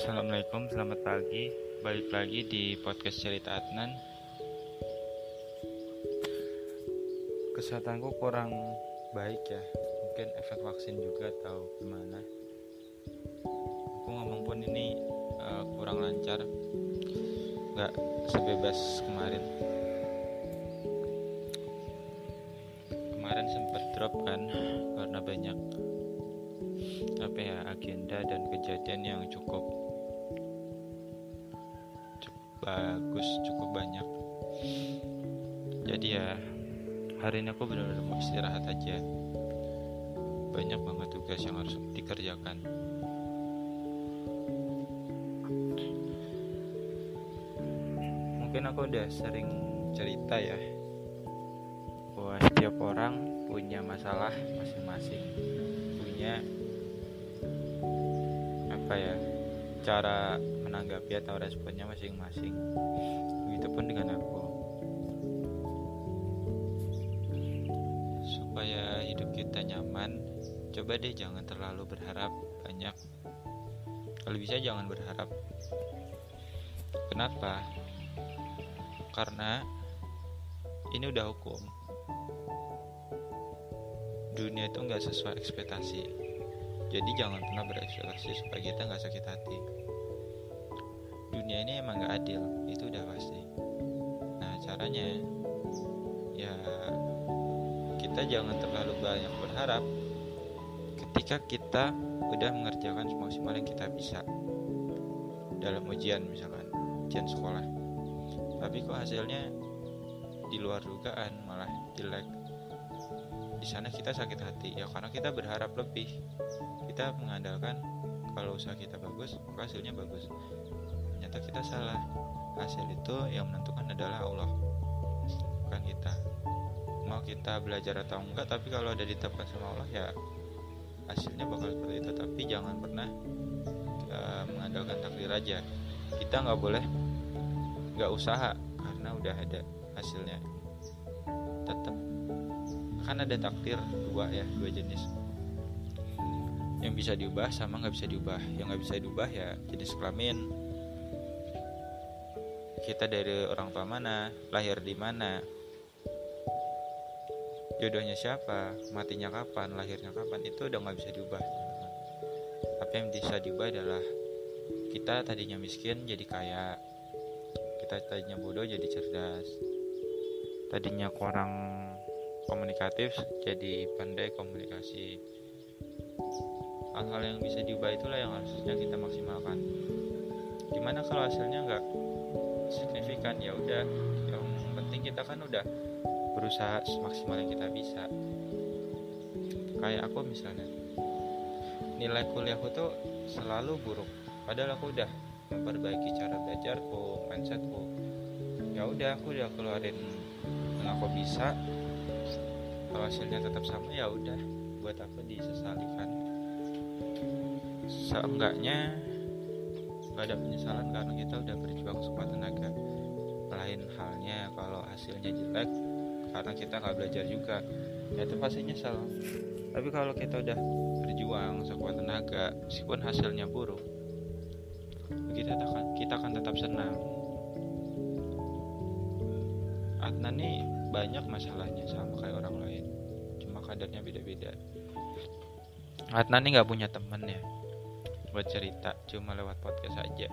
Assalamualaikum, selamat pagi. Balik lagi di podcast cerita Adnan. Kesehatanku kurang baik ya, mungkin efek vaksin juga atau gimana. Aku ngomong pun ini uh, kurang lancar, nggak sebebas kemarin. Kemarin sempat drop kan karena banyak apa ya agenda dan kejadian yang cukup cukup bagus cukup banyak. Jadi ya hari ini aku benar-benar mau istirahat aja. Banyak banget tugas yang harus dikerjakan. Mungkin aku udah sering cerita ya bahwa setiap orang punya masalah masing-masing. Punya apa ya cara menanggapi atau responnya masing-masing. Begitupun dengan aku. Supaya hidup kita nyaman coba deh jangan terlalu berharap banyak. Kalau bisa jangan berharap. Kenapa? Karena ini udah hukum. Dunia itu nggak sesuai ekspektasi. Jadi jangan pernah berekspektasi supaya kita nggak sakit hati dunia ini emang nggak adil itu udah pasti. Nah caranya ya kita jangan terlalu banyak berharap ketika kita udah mengerjakan semaksimal yang kita bisa dalam ujian misalkan ujian sekolah. Tapi kok hasilnya di luar dugaan malah jelek? Di sana kita sakit hati ya karena kita berharap lebih. Kita mengandalkan kalau usaha kita bagus hasilnya bagus ternyata kita salah. Hasil itu yang menentukan adalah Allah. Bukan kita. Mau kita belajar atau enggak tapi kalau ada ditetapkan sama Allah ya hasilnya bakal seperti itu. Tapi jangan pernah uh, mengandalkan takdir aja. Kita nggak boleh nggak usaha karena udah ada hasilnya. Tetap kan ada takdir dua ya dua jenis. Yang bisa diubah sama nggak bisa diubah. Yang nggak bisa diubah ya jenis kelamin kita dari orang tua mana lahir di mana jodohnya siapa matinya kapan lahirnya kapan itu udah nggak bisa diubah. Apa yang bisa diubah adalah kita tadinya miskin jadi kaya kita tadinya bodoh jadi cerdas tadinya kurang komunikatif jadi pandai komunikasi. Hal-hal yang bisa diubah itulah yang harusnya kita maksimalkan. Gimana kalau hasilnya nggak signifikan ya udah. Yang penting kita kan udah berusaha semaksimal yang kita bisa. Kayak aku misalnya nilai kuliahku tuh selalu buruk. Padahal aku udah memperbaiki cara belajarku mindsetku. Ya udah aku udah keluarin yang aku bisa. Kalau hasilnya tetap sama ya udah. Buat aku disesali kan seenggaknya gak ada penyesalan karena kita udah berjuang sekuat tenaga. Lain halnya kalau hasilnya jelek karena kita nggak belajar juga. Ya itu pasti nyesel. Tapi kalau kita udah berjuang sekuat tenaga meskipun hasilnya buruk kita akan kita akan tetap senang. Adnan nih banyak masalahnya sama kayak orang lain cuma kadarnya beda-beda. Adnan nih nggak punya temen ya buat cerita cuma lewat podcast aja.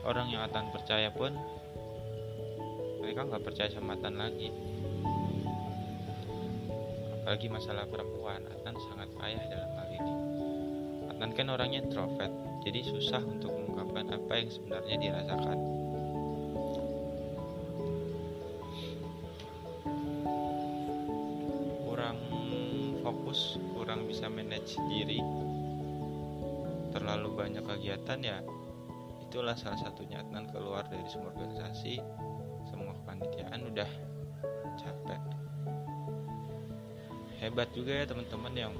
Orang yang Atan percaya pun mereka nggak percaya sama Atan lagi. Apalagi masalah perempuan Atan sangat payah dalam hal ini. Atan kan orangnya introvert jadi susah untuk mengungkapkan apa yang sebenarnya dirasakan bisa manage diri. Terlalu banyak kegiatan ya itulah salah satunya Adnan keluar dari semua organisasi semua kepanitiaan udah capek. Hebat juga ya teman-teman yang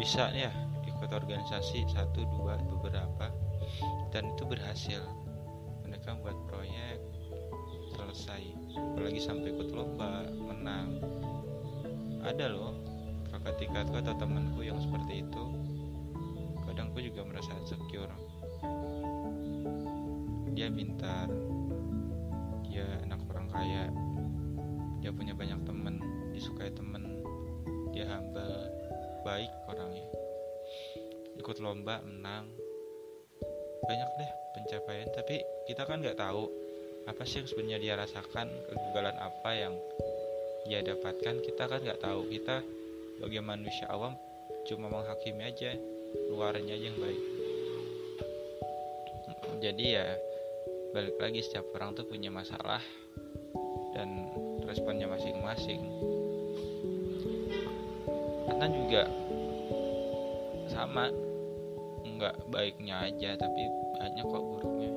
bisa ya ikut organisasi satu dua beberapa dan itu berhasil. Mereka buat proyek selesai. Apalagi sampai ikut lomba menang. Ada loh ketika atau temanku yang seperti itu kadang aku juga merasa insecure. Dia pintar dia anak orang kaya dia punya banyak temen disukai temen dia humble baik orangnya. Ikut lomba menang banyak deh pencapaian. Tapi kita kan nggak tahu apa sih yang sebenarnya dia rasakan kegagalan apa yang dia dapatkan. Kita kan nggak tahu. Kita sebagai manusia awam cuma menghakimi aja luarnya aja yang baik. Jadi ya balik lagi setiap orang tuh punya masalah dan responnya masing-masing. Karena juga sama nggak baiknya aja tapi banyak kok buruknya.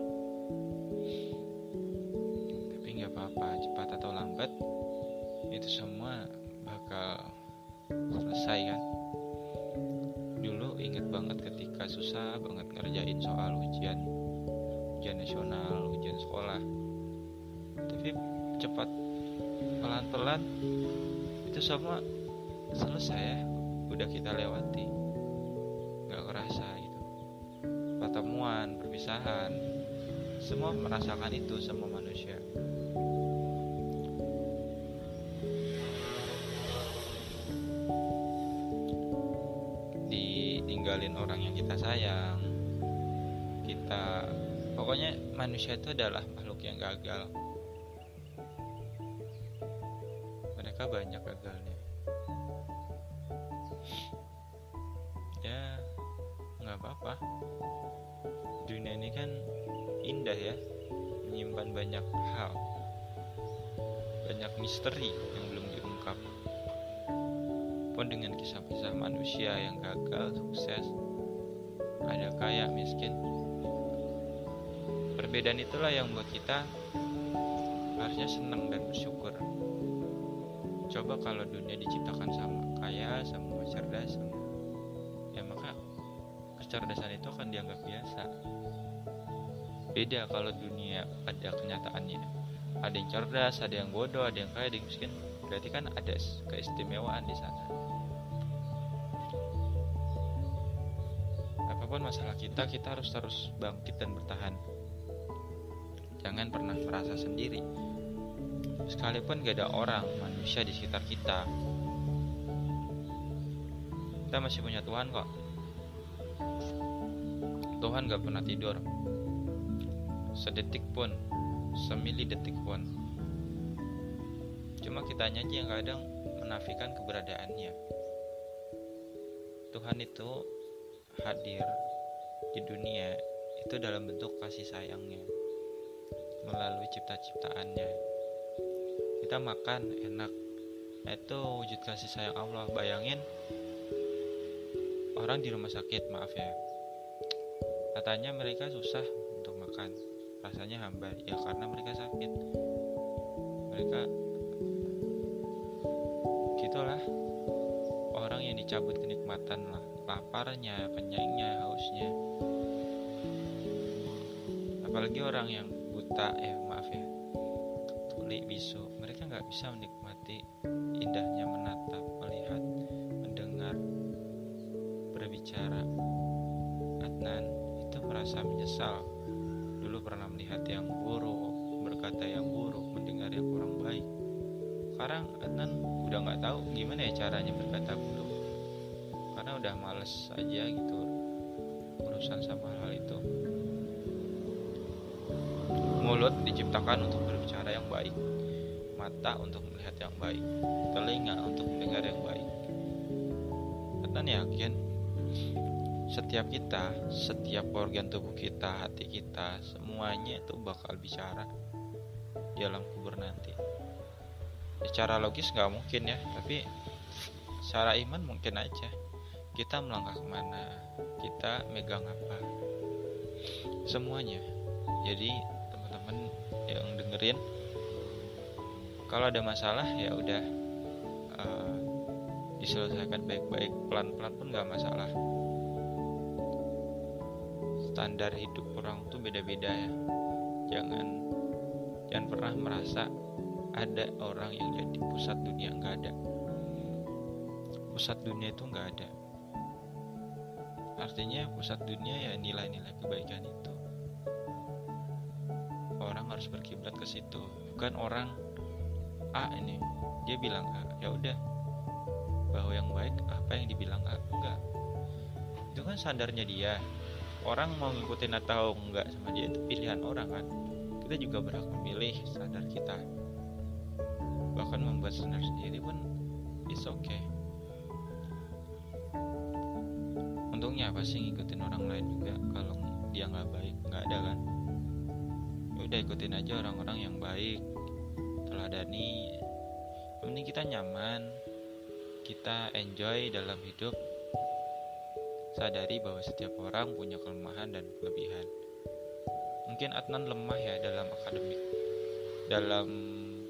Tapi nggak apa-apa cepat atau lambat itu semua bakal selesai kan? Dulu inget banget ketika susah banget ngerjain soal ujian ujian nasional ujian sekolah. Tapi cepat pelan-pelan itu semua selesai ya. Udah kita lewati. Nggak kerasa gitu. Pertemuan perpisahan semua merasakan itu semua manusia manusia itu adalah makhluk yang gagal. Mereka banyak gagalnya. Ya nggak apa-apa. Dunia ini kan indah ya menyimpan banyak hal banyak misteri yang belum diungkap. Pun dengan kisah-kisah manusia yang gagal sukses ada kaya miskin perbedaan itulah yang buat kita harusnya senang dan bersyukur. Coba kalau dunia diciptakan sama kaya sama cerdas sama ya maka kecerdasan itu akan dianggap biasa. Beda kalau dunia ada kenyataannya. Ada yang cerdas ada yang bodoh ada yang kaya ada yang miskin. Berarti kan ada keistimewaan di sana. Apa pun masalah kita kita harus terus bangkit dan bertahan jangan pernah merasa sendiri. Sekalipun gak ada orang manusia di sekitar kita. Kita masih punya Tuhan kok. Tuhan gak pernah tidur. Sedetik pun semili detik pun. Cuma kitanya aja yang kadang menafikan keberadaannya. Tuhan itu hadir di dunia itu dalam bentuk kasih sayangnya melalui cipta-ciptaannya. Kita makan enak. Itu wujud kasih sayang Allah. Bayangin orang di rumah sakit maaf ya. Katanya mereka susah untuk makan. Rasanya hambar ya karena mereka sakit. Mereka gitulah. Orang yang dicabut kenikmatan lah. Laparnya kenyangnya hausnya. Apalagi orang yang buta ya maaf ya. Tuli bisu. Mereka nggak bisa menikmati indahnya menatap melihat mendengar berbicara. Adnan itu merasa menyesal. Dulu pernah melihat yang buruk berkata yang buruk mendengar yang kurang baik. Sekarang Adnan udah nggak tahu gimana ya caranya berkata buruk. Karena udah males aja gitu urusan sama hal itu mulut diciptakan untuk berbicara yang baik mata untuk melihat yang baik telinga untuk mendengar yang baik. Adnan yakin setiap kita setiap organ tubuh kita hati kita semuanya itu bakal bicara di alam kubur nanti. Secara logis nggak mungkin ya tapi secara iman mungkin aja. Kita melangkah ke mana? Kita megang apa? Semuanya. Jadi yang dengerin. Kalau ada masalah ya udah uh, diselesaikan baik-baik. Pelan-pelan pun nggak masalah. Standar hidup orang tuh beda-beda ya. Jangan jangan pernah merasa ada orang yang jadi pusat dunia nggak ada. Pusat dunia itu nggak ada. Artinya pusat dunia ya nilai-nilai kebaikan itu harus berkiblat ke situ. Bukan orang A ini. Dia bilang A. Ya udah. Bahwa yang baik apa yang dibilang A? Enggak. Itu kan sadarnya dia. Orang mau ngikutin atau enggak sama dia itu pilihan orang kan? Kita juga berhak memilih sadar kita. Bahkan membuat standar sendiri pun it's okay. Untungnya apa sih ngikutin orang lain juga kalau dia nggak baik? Nggak ada kan ya udah ikutin aja orang-orang yang baik. Teladani yang penting kita nyaman. Kita enjoy dalam hidup. Sadari bahwa setiap orang punya kelemahan dan kelebihan. Mungkin Adnan lemah ya dalam akademik dalam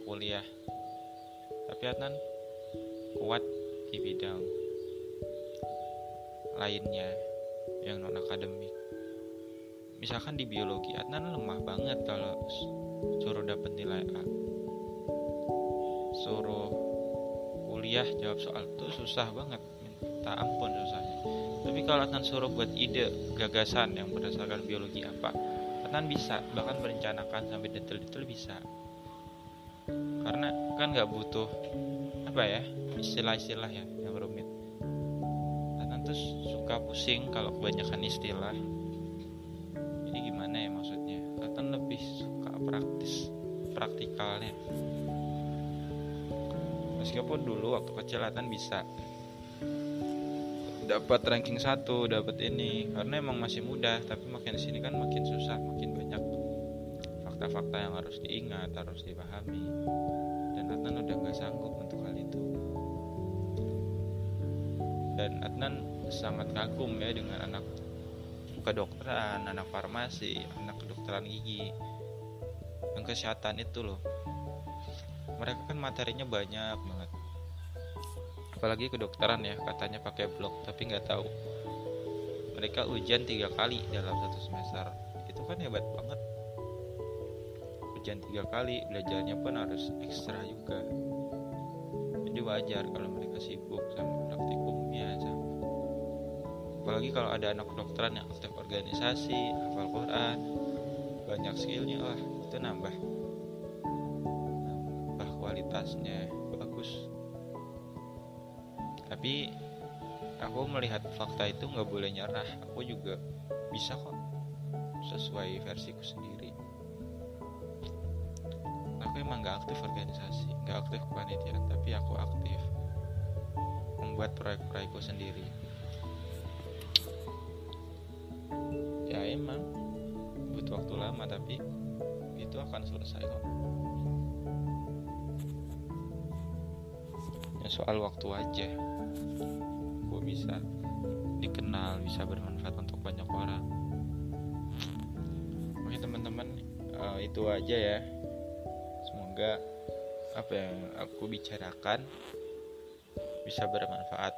kuliah. Tapi Adnan kuat di bidang lainnya yang non akademik misalkan di biologi Adnan lemah banget kalau suruh dapat nilai A. Suruh kuliah jawab soal itu susah banget minta ampun susahnya. Tapi kalau Adnan suruh buat ide gagasan yang berdasarkan biologi apa Adnan bisa bahkan merencanakan sampai detail-detail bisa. Karena kan nggak butuh apa ya istilah-istilah ya yang rumit. Terus suka pusing kalau kebanyakan istilah praktikalnya meskipun dulu waktu kecil Atan bisa dapat ranking satu dapat ini. Karena emang masih muda tapi makin sini kan makin susah makin banyak fakta-fakta yang harus diingat harus dipahami. Dan Adnan udah nggak sanggup untuk hal itu. Dan Adnan sangat kagum ya dengan anak kedokteran, anak farmasi, anak kedokteran gigi, kesehatan itu loh. Mereka kan materinya banyak banget. Apalagi kedokteran ya, katanya pakai blok, tapi nggak tahu. Mereka ujian tiga kali dalam satu semester. Itu kan hebat banget. Ujian tiga kali, belajarnya pun harus ekstra juga. Jadi wajar kalau mereka sibuk sama praktikumnya, sama apalagi kalau ada anak kedokteran yang aktif organisasi hafal Quran banyak skillnya wah itu nambah. Nambah kualitasnya bagus. Tapi aku melihat fakta itu nggak boleh nyerah. Aku juga bisa kok sesuai versiku sendiri. Aku emang nggak aktif organisasi nggak aktif kepanitiaan tapi aku aktif membuat proyek-proyekku sendiri. Emang butuh waktu lama tapi itu akan selesai kok. Ya soal waktu aja. Gue bisa dikenal bisa bermanfaat untuk banyak orang. Oke teman-teman uh, itu aja ya. Semoga apa yang aku bicarakan bisa bermanfaat